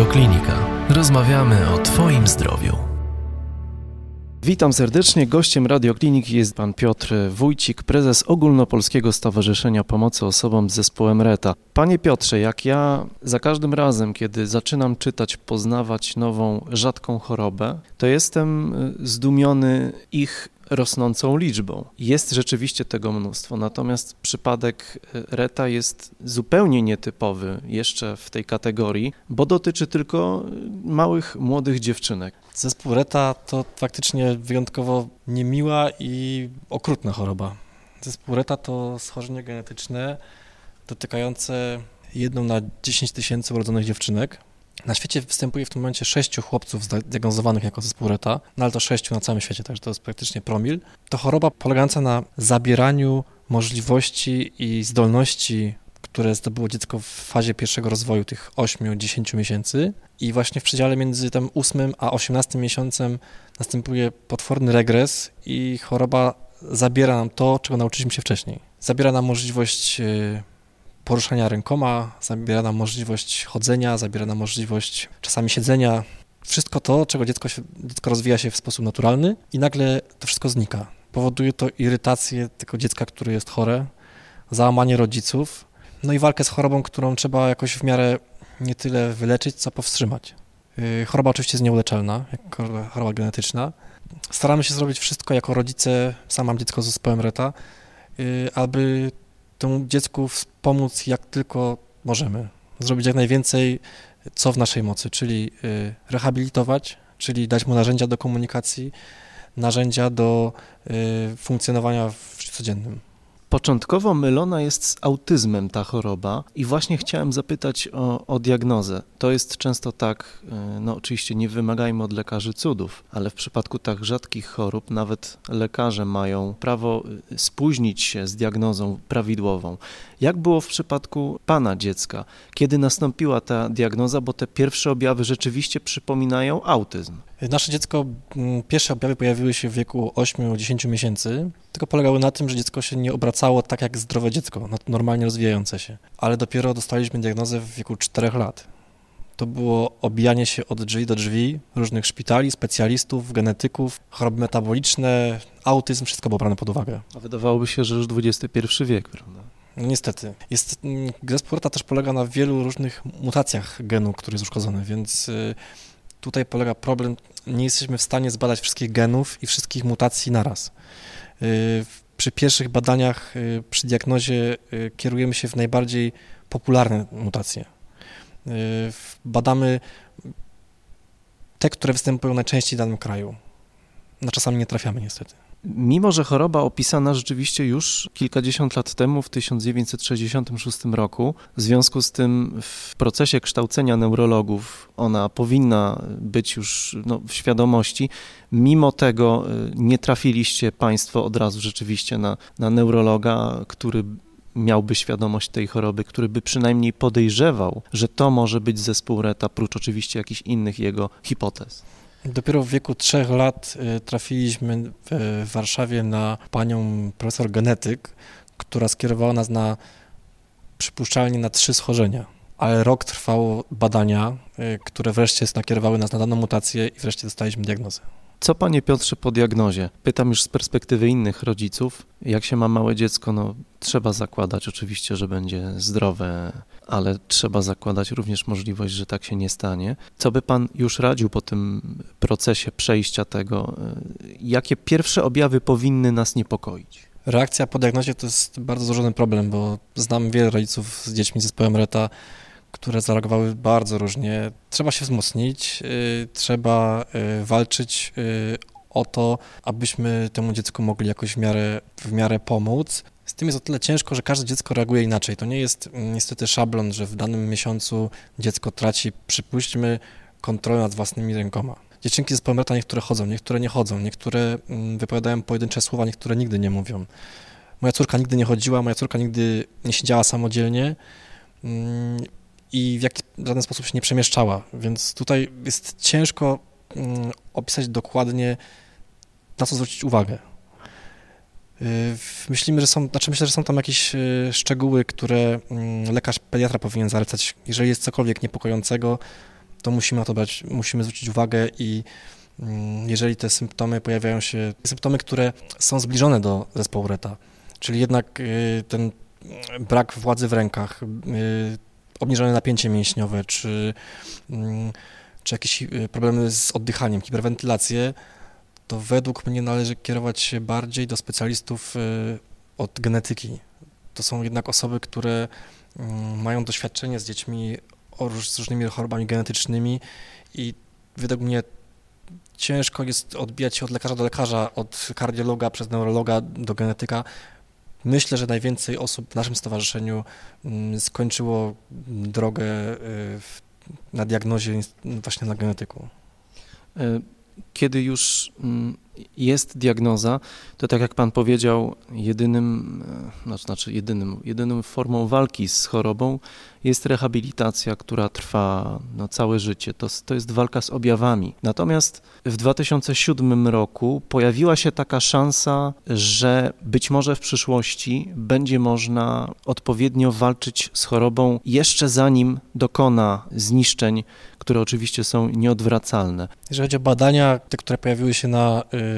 Radioklinika. Rozmawiamy o Twoim zdrowiu. Witam serdecznie. Gościem Radiokliniki jest pan Piotr Wójcik, prezes Ogólnopolskiego Stowarzyszenia Pomocy Osobom z Zespołem RETA. Panie Piotrze, jak ja za każdym razem, kiedy zaczynam czytać, poznawać nową, rzadką chorobę, to jestem y, zdumiony ich rosnącą liczbą. Jest rzeczywiście tego mnóstwo, natomiast przypadek e, Reta jest zupełnie nietypowy jeszcze w tej kategorii, bo dotyczy tylko e, małych, młodych dziewczynek. Zespół Reta to faktycznie wyjątkowo niemiła i okrutna choroba. Zespół Reta to schorzenie genetyczne dotykające jedną na 10 tysięcy urodzonych dziewczynek. Na świecie występuje w tym momencie sześciu chłopców zdiagnozowanych jako zespół Reta, no ale to sześciu na całym świecie, także to jest praktycznie promil. To choroba polegająca na zabieraniu możliwości i zdolności, które zdobyło dziecko w fazie pierwszego rozwoju, tych 8-10 miesięcy. I właśnie w przedziale między tym 8 a 18 miesiącem następuje potworny regres i choroba zabiera nam to, czego nauczyliśmy się wcześniej. Zabiera nam możliwość y, poruszania rękoma, zabiera nam możliwość chodzenia, zabiera nam możliwość czasami siedzenia. Wszystko to, czego dziecko, się, dziecko rozwija się w sposób naturalny i nagle to wszystko znika. Powoduje to irytację tego dziecka, które jest chore, załamanie rodziców, no i walkę z chorobą, którą trzeba jakoś w miarę nie tyle wyleczyć, co powstrzymać. Y, choroba oczywiście jest nieuleczalna, jak choroba genetyczna. Staramy się zrobić wszystko jako rodzice, sam mam dziecko z zespołem RETA, y, aby temu dziecku pomóc jak tylko możemy. Zrobić jak najwięcej, co w naszej mocy, czyli y, rehabilitować, czyli dać mu narzędzia do komunikacji, narzędzia do y, funkcjonowania w życiu codziennym. Początkowo mylona jest z autyzmem ta choroba i właśnie chciałem zapytać o, o, diagnozę. To jest często tak, e, no oczywiście nie wymagajmy od lekarzy cudów, ale w przypadku tak rzadkich chorób nawet lekarze mają prawo e, spóźnić się z diagnozą prawidłową. Jak było w przypadku pana dziecka? Kiedy nastąpiła ta diagnoza, bo te pierwsze objawy rzeczywiście przypominają autyzm? Nasze dziecko, mm, pierwsze objawy pojawiły się w wieku 8-10 miesięcy, tylko polegały na tym, że dziecko się nie obracało tak jak zdrowe dziecko, normalnie rozwijające się. Ale dopiero dostaliśmy diagnozę w wieku 4 lat. To było obijanie się od drzwi do drzwi różnych szpitali, specjalistów, genetyków, choroby metaboliczne, autyzm, wszystko było brane pod uwagę. A wydawałoby się, że już XXI wiek, prawda? No niestety. Jest, mm, zespół Rota też polega na wielu różnych mutacjach genu, który jest uszkodzony, więc y, tutaj polega problem, nie jesteśmy w stanie zbadać wszystkich genów i wszystkich mutacji naraz. Y, przy pierwszych badaniach, y, przy diagnozie kierujemy się w najbardziej popularne mutacje. Badamy te, które występują najczęściej w danym kraju. Na czasami nie trafiamy niestety. Mimo, że choroba opisana rzeczywiście już kilkadziesiąt lat temu, w 1966 roku, w związku z tym w procesie kształcenia neurologów ona powinna być już no, w świadomości, mimo tego y, nie trafiliście Państwo od razu rzeczywiście na, na neurologa, który miałby świadomość tej choroby, który by przynajmniej podejrzewał, że to może być zespół RETA, prócz oczywiście jakichś innych jego hipotez. Dopiero w wieku trzech lat y, trafiliśmy w Warszawie na panią profesor genetyk, która skierowała nas na przypuszczalnie na trzy schorzenia. Ale rok trwało badania, y, które wreszcie nakierowały nas na daną mutację i wreszcie dostaliśmy diagnozę. Co panie Piotrze po diagnozie? Pytam już z perspektywy innych rodziców. Jak się ma małe dziecko, no trzeba zakładać oczywiście, że będzie zdrowe, ale trzeba zakładać również możliwość, że tak się nie stanie. Co by pan już radził po tym procesie przejścia tego? Jakie pierwsze objawy powinny nas niepokoić? Reakcja po diagnozie to jest bardzo złożony problem, bo znam wiele rodziców z dziećmi z zespołem RETA, które zareagowały bardzo różnie. Trzeba się wzmocnić, y, trzeba y, walczyć y, o to, abyśmy temu dziecku mogli jakoś w miarę, w miarę pomóc. Z tym jest o tyle ciężko, że każde dziecko reaguje inaczej. To nie jest mm, niestety szablon, że w danym miesiącu dziecko traci, przypuśćmy, kontrolę nad własnymi rękoma. Dziewczynki z pomrota niektóre chodzą, niektóre nie chodzą, niektóre mm, wypowiadają pojedyncze słowa, niektóre nigdy nie mówią. Moja córka nigdy nie chodziła, moja córka nigdy nie siedziała samodzielnie. I w jaki, żaden sposób się nie przemieszczała, więc tutaj jest ciężko mm, opisać dokładnie, na co zwrócić uwagę. Y, myślimy, że są, znaczy myślę, że są tam jakieś y, szczegóły, które mm, lekarz pediatra powinien zalecać. Jeżeli jest cokolwiek niepokojącego, to musimy na to brać, musimy zwrócić uwagę i mm, jeżeli te symptomy pojawiają się, symptomy, które są zbliżone do zespołu Reta, czyli jednak y, ten brak władzy w rękach, obniżone napięcie mięśniowe, czy, mm, czy jakieś y, problemy z oddychaniem, hiperwentylację, to według mnie należy kierować się bardziej do specjalistów od genetyki. To są jednak osoby, które mm, mają doświadczenie z dziećmi z różnymi chorobami genetycznymi i według mnie ciężko jest odbijać się od lekarza do lekarza, od kardiologa przez neurologa do genetyka. Myślę, że najwięcej osób w naszym stowarzyszeniu mm, skończyło drogę y, na diagnozie właśnie na genetyku. E, kiedy już mm, jest diagnoza, to tak jak pan powiedział, jedynym, e, znaczy jedynym, jedyną formą walki z chorobą jest rehabilitacja, która trwa no, całe życie. To, to jest walka z objawami. Natomiast w 2007 roku pojawiła się taka szansa, że być może w przyszłości będzie można odpowiednio walczyć z chorobą jeszcze zanim dokona zniszczeń, które oczywiście są nieodwracalne. Jeżeli chodzi o badania, te, które pojawiły się na, y,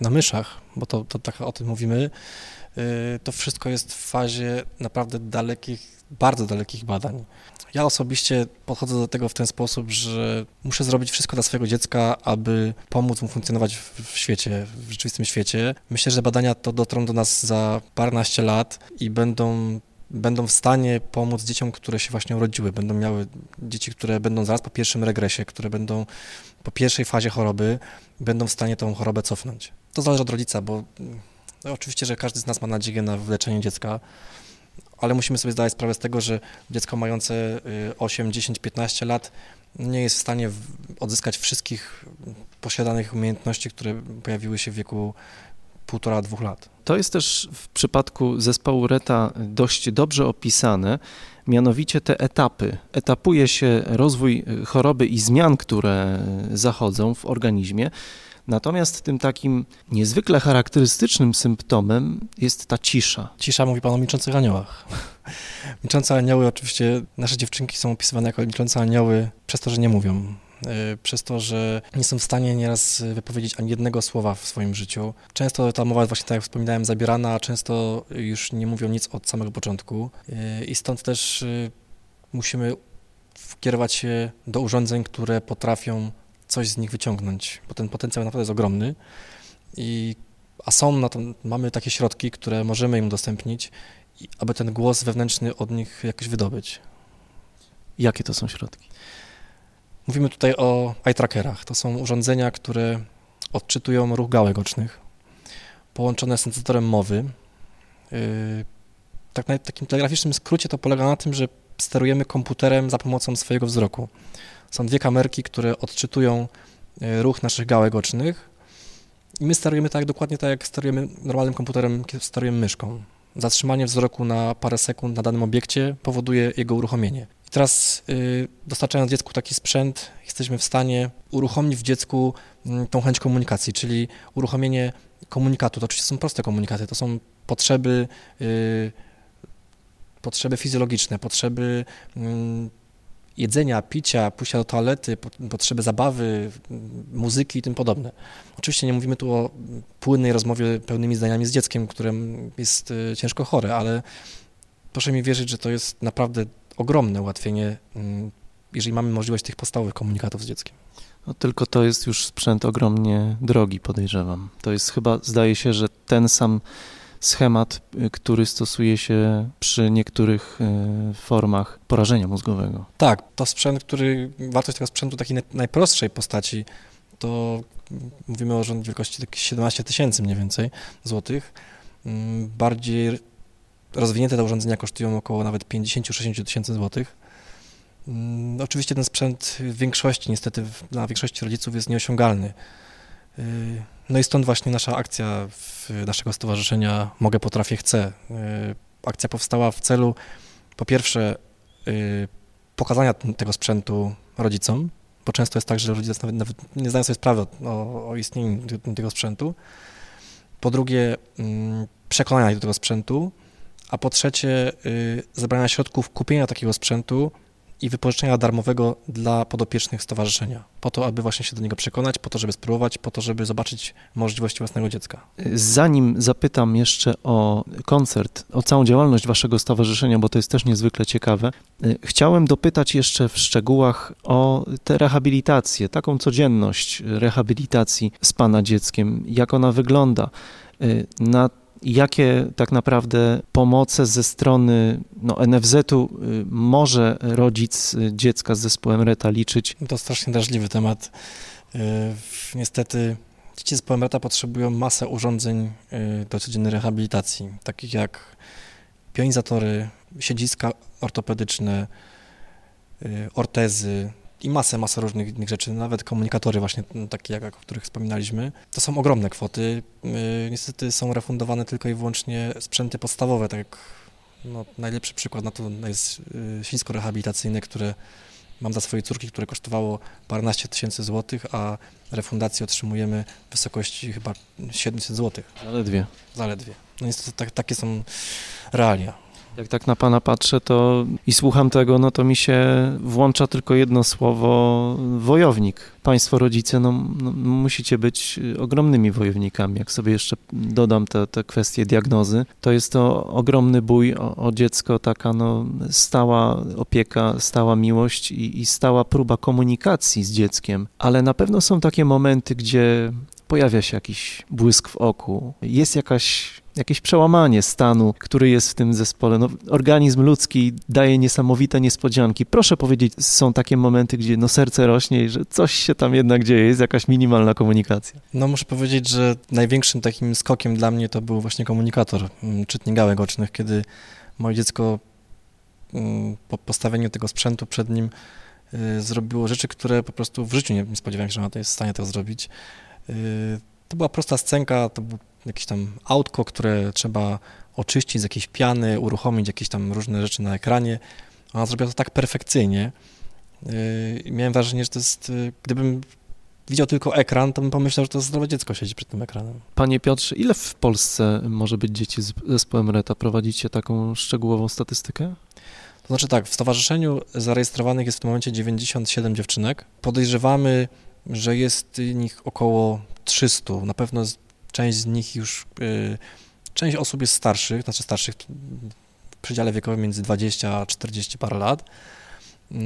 na myszach, bo to, to tak o tym mówimy, y, to wszystko jest w fazie naprawdę dalekich bardzo dalekich badań. Ja osobiście podchodzę do tego w ten sposób, że muszę zrobić wszystko dla swojego dziecka, aby pomóc mu funkcjonować w, świecie, w rzeczywistym świecie. Myślę, że badania to dotrą do nas za paręnaście lat i będą będą w stanie pomóc dzieciom, które się właśnie urodziły. Będą miały dzieci, które będą zaraz po pierwszym regresie, które będą po pierwszej fazie choroby, będą w stanie tą chorobę cofnąć. To zależy od rodzica, bo no, oczywiście, że każdy z nas ma nadzieję na wyleczenie dziecka, ale musimy sobie zdawać sprawę z tego, że dziecko mające 8, 10, 15 lat nie jest w stanie odzyskać wszystkich posiadanych umiejętności, które pojawiły się w wieku półtora, dwóch lat. To jest też w przypadku zespołu RETA dość dobrze opisane, mianowicie te etapy. Etapuje się rozwój choroby i zmian, które zachodzą w organizmie. Natomiast tym takim niezwykle charakterystycznym symptomem jest ta cisza. Cisza mówi pan o milczących aniołach. milczące anioły, oczywiście nasze dziewczynki są opisywane jako milczące anioły przez to, że nie mówią. E, przez to, że nie są w stanie nieraz wypowiedzieć ani jednego słowa w swoim życiu. Często ta mowa właśnie, tak jak wspominałem, zabierana, a często już nie mówią nic od samego początku. E, I stąd też e, musimy kierować się do urządzeń, które potrafią coś z nich wyciągnąć, bo ten potencjał naprawdę jest ogromny. I, a są na to, mamy takie środki, które możemy im udostępnić, aby ten głos wewnętrzny od nich jakoś wydobyć. Jakie to są środki? Mówimy tutaj o eye trackerach. To są urządzenia, które odczytują ruch gałek ocznych, połączone z sensatorem mowy. Yy, tak na takim telegraficznym skrócie to polega na tym, że sterujemy komputerem za pomocą swojego wzroku. Są dwie kamerki, które odczytują e, ruch naszych gałek ocznych i my sterujemy tak dokładnie tak, jak sterujemy normalnym komputerem, sterujemy myszką. Zatrzymanie wzroku na parę sekund na danym obiekcie powoduje jego uruchomienie. I teraz y, dostarczając dziecku taki sprzęt, jesteśmy w stanie uruchomić w dziecku y, tą chęć komunikacji, czyli uruchomienie komunikatu. To oczywiście są proste komunikaty, to są potrzeby, y, potrzeby fizjologiczne, potrzeby mm, jedzenia, picia, pójścia do toalety, potrzeby zabawy, muzyki i tym podobne. Oczywiście nie mówimy tu o płynnej rozmowie pełnymi zdaniami z dzieckiem, którym jest y, ciężko chore, ale proszę mi wierzyć, że to jest naprawdę ogromne ułatwienie, mm, jeżeli mamy możliwość tych podstawowych komunikatów z dzieckiem. No, tylko to jest już sprzęt ogromnie drogi, podejrzewam. To jest chyba, zdaje się, że ten sam schemat, y, który stosuje się przy niektórych y, formach porażenia mózgowego. Tak, to sprzęt, który, wartość tego sprzętu takiej najprostszej postaci, to mówimy o rządzie wielkości 17 tysięcy mniej więcej złotych. Mm, bardziej rozwinięte te urządzenia kosztują około nawet 50-60 tysięcy złotych. Mm, oczywiście ten sprzęt w większości, niestety dla większości rodziców jest nieosiągalny. Y, no i stąd właśnie nasza akcja naszego stowarzyszenia Mogę, Potrafię, Chcę. Y, akcja powstała w celu po pierwsze y, pokazania tego sprzętu rodzicom, bo często jest tak, że rodzice nawet, nawet nie zdają sobie sprawy o, o istnieniu tego sprzętu. Po drugie, mm, przekonania do tego sprzętu, a po trzecie, zebrania środków kupienia takiego sprzętu i wypożyczenia darmowego dla podopiecznych stowarzyszenia, po to, aby właśnie się do niego przekonać, po to, żeby spróbować, po to, żeby zobaczyć możliwości własnego dziecka. Zanim zapytam jeszcze o koncert, o całą działalność waszego stowarzyszenia, bo to jest też niezwykle ciekawe, y, chciałem dopytać jeszcze w szczegółach o tę rehabilitację, taką codzienność rehabilitacji z pana dzieckiem, jak ona wygląda. Y, na jakie tak naprawdę pomoce ze strony no, NFZ-u y, może rodzic y, dziecka z zespołem RETA liczyć? To strasznie drażliwy temat. Y, niestety dzieci z zespołem RETA potrzebują masę urządzeń do codziennej rehabilitacji, takich jak pionizatory, siedziska ortopedyczne, ortezy, i masę, masę różnych innych rzeczy, nawet komunikatory właśnie takie, jak, o których wspominaliśmy. To są ogromne kwoty. Niestety są refundowane tylko i wyłącznie sprzęty podstawowe, tak jak no, najlepszy przykład na to jest y, ślisko rehabilitacyjne, które mam dla swojej córki, które kosztowało paręnaście tysięcy złotych, a refundację otrzymujemy w wysokości chyba 700 złotych. Zaledwie. Zaledwie. No niestety tak, takie są realia. Jak tak na Pana patrzę to i słucham tego, no to mi się włącza tylko jedno słowo wojownik. Państwo rodzice, no, no musicie być ogromnymi wojownikami. Jak sobie jeszcze dodam te, te kwestie diagnozy, to jest to ogromny bój o, o dziecko, taka no stała opieka, stała miłość i, i stała próba komunikacji z dzieckiem. Ale na pewno są takie momenty, gdzie pojawia się jakiś błysk w oku, jest jakaś jakieś przełamanie stanu, który jest w tym zespole. No, organizm ludzki daje niesamowite niespodzianki. Proszę powiedzieć, są takie momenty, gdzie no, serce rośnie i że coś się tam jednak dzieje, jest jakaś minimalna komunikacja. No muszę powiedzieć, że największym takim skokiem dla mnie to był właśnie komunikator, mm, czytnik gałek ocznych, kiedy moje dziecko mm, po postawieniu tego sprzętu przed nim y, zrobiło rzeczy, które po prostu w życiu nie spodziewałem się, że ona jest w stanie to zrobić. To była prosta scenka, to był jakieś tam autko, które trzeba oczyścić z jakiejś piany, uruchomić jakieś tam różne rzeczy na ekranie. Ona zrobiła to tak perfekcyjnie. Yy, miałem wrażenie, że to jest, yy, gdybym widział tylko ekran, to bym pomyślał, że to zdrowe dziecko siedzi przed tym ekranem. Panie Piotrze, ile w Polsce może być dzieci z zespołem RETA? Prowadzicie taką szczegółową statystykę? To znaczy tak, w stowarzyszeniu zarejestrowanych jest w tym momencie 97 dziewczynek. Podejrzewamy, że jest nich około 300. Na pewno część z nich już, y, część osób jest starszych, znaczy starszych w przedziale wiekowym między 20 a 40 parę lat, y,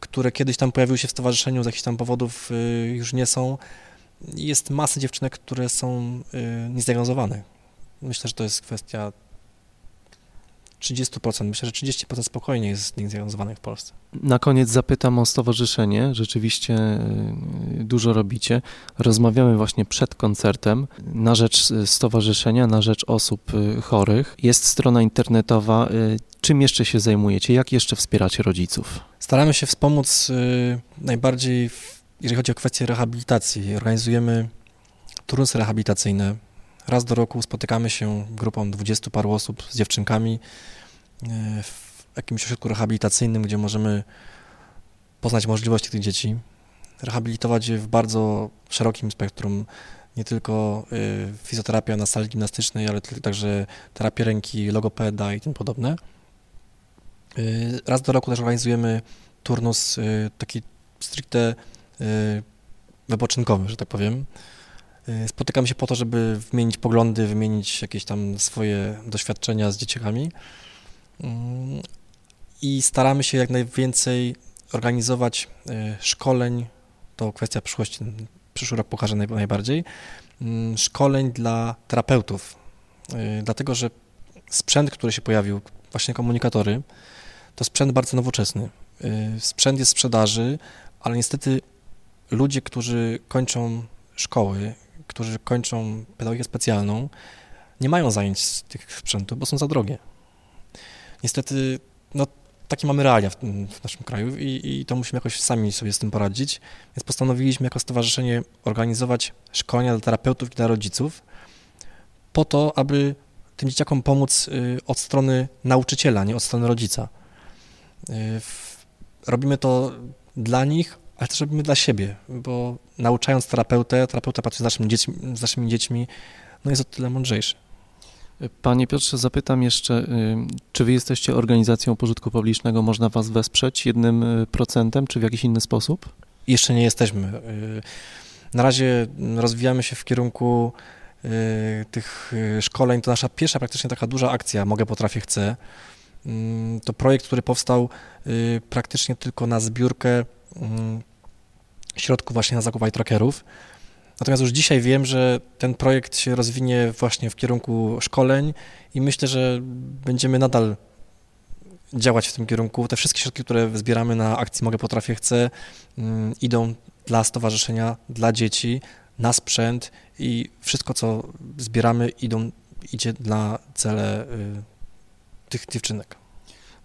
które kiedyś tam pojawiły się w stowarzyszeniu z jakichś tam powodów y, już nie są. Jest masa dziewczynek, które są niezdiagnozowane. Myślę, że to jest kwestia 30%. Myślę, że 30% spokojnie jest zdiagnozowanych w Polsce. Na koniec zapytam o stowarzyszenie. Rzeczywiście y, dużo robicie. Rozmawiamy właśnie przed koncertem na rzecz stowarzyszenia, na rzecz osób y, chorych. Jest strona internetowa. Y, czym jeszcze się zajmujecie? Jak jeszcze wspieracie rodziców? Staramy się wspomóc najbardziej, jeżeli chodzi o kwestie rehabilitacji. Organizujemy turnusy rehabilitacyjne Raz do roku spotykamy się grupą dwudziestu paru osób z dziewczynkami e, w jakimś ośrodku rehabilitacyjnym, gdzie możemy poznać możliwości tych dzieci, rehabilitować je w bardzo szerokim spektrum, nie tylko e, fizjoterapia na sali gimnastycznej, ale także terapia ręki, logopeda i tym podobne. E, raz do roku też organizujemy turnus taki stricte wypoczynkowy, że tak powiem, Y, spotykamy się po to, żeby wymienić poglądy, wymienić jakieś tam swoje doświadczenia z dzieciakami. Mm, i staramy się jak najwięcej organizować y, szkoleń, to kwestia przyszłości, przyszły rok pokaże najbardziej, mm, szkoleń dla terapeutów, y, dlatego że sprzęt, który się pojawił, właśnie komunikatory, to sprzęt bardzo nowoczesny. Sprzęt jest w sprzedaży, ale niestety ludzie, którzy kończą szkoły, którzy kończą pedagogikę specjalną, nie mają zajęć z tych sprzętów, bo są za drogie. Niestety, no, takie mamy realia w, w naszym kraju i, i, to musimy jakoś sami sobie z tym poradzić. Więc postanowiliśmy jako stowarzyszenie organizować szkolenia dla terapeutów i dla rodziców po to, aby tym dzieciakom pomóc y, od strony nauczyciela, nie od strony rodzica. Y, robimy to dla nich, ale też robimy dla siebie, bo nauczając terapeutę, terapeuta pracuje z naszymi dziećmi, z naszymi dziećmi no jest o tyle mądrzejszy. Panie Piotrze, zapytam jeszcze, y, czy wy jesteście organizacją pożytku publicznego, można was wesprzeć jednym y, procentem, czy w jakiś inny sposób? Jeszcze nie jesteśmy. Y, na razie rozwijamy się w kierunku tych szkoleń. To nasza pierwsza praktycznie taka duża akcja Mogę, Potrafię, Chcę. Mm, to projekt, który powstał praktycznie tylko na zbiórkę środków właśnie na zakup trackerów. Natomiast już dzisiaj wiem, że ten projekt się rozwinie właśnie w kierunku szkoleń i myślę, że będziemy nadal działać w tym kierunku. Te wszystkie środki, które zbieramy na akcji Mogę, Potrafię, Chcę, mm, idą dla stowarzyszenia, dla dzieci, na sprzęt i wszystko, co zbieramy, idą, idzie dla cele y, tych dziewczynek.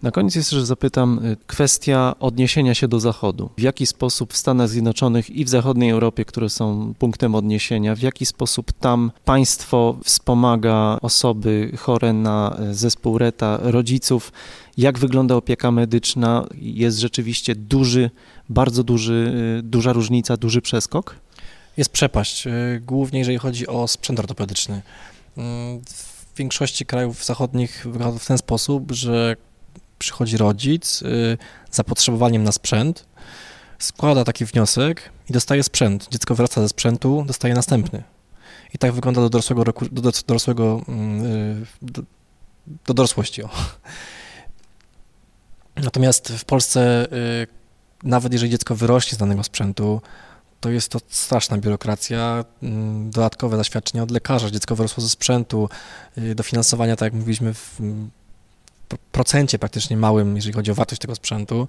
Na koniec jeszcze zapytam, y, kwestia odniesienia się do Zachodu. W jaki sposób w Stanach Zjednoczonych i w zachodniej Europie, które są punktem odniesienia, w jaki sposób tam państwo wspomaga osoby chore na y, zespół RETA, rodziców, jak wygląda opieka medyczna? Jest rzeczywiście duży, bardzo duży, y, duża różnica, duży przeskok? Jest przepaść, głównie jeżeli chodzi o sprzęt ortopedyczny. Mm, w większości krajów zachodnich wygląda w ten sposób, że przychodzi rodzic y, z zapotrzebowaniem na sprzęt, składa taki wniosek i dostaje sprzęt. Dziecko wraca ze sprzętu, dostaje następny. I tak wygląda do dorosłego roku, do dorosłego, mm, y, do, do dorosłości. O. Natomiast w Polsce, y, nawet jeżeli dziecko wyrośnie z danego sprzętu, to jest to straszna biurokracja, mm, dodatkowe zaświadczenia od lekarza, dziecko wyrosło ze sprzętu, dofinansowania, tak jak mówiliśmy w procencie praktycznie małym, jeżeli chodzi o wartość tego sprzętu.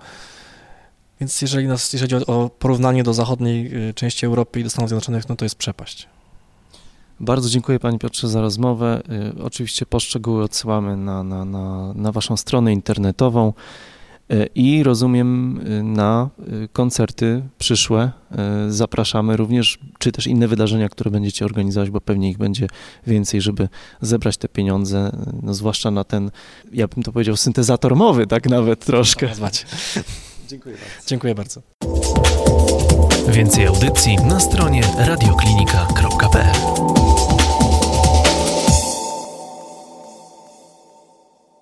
Więc jeżeli, nas, jeżeli chodzi o porównanie do zachodniej y, części Europy i do Stanów Zjednoczonych, no to jest przepaść. Bardzo dziękuję Panie Piotrze za rozmowę. Y, oczywiście poszczegóły odsyłamy na, na, na, na Waszą stronę internetową. E, I rozumiem e, na e, koncerty przyszłe zapraszamy również, czy też inne wydarzenia, które będziecie organizować, bo pewnie ich będzie więcej, żeby zebrać te pieniądze, no zwłaszcza na ten, ja bym to powiedział, syntezator mowy, tak nawet troszkę. Dziękuję bardzo. Dziękuję bardzo. Więcej audycji na stronie radioklinika.pl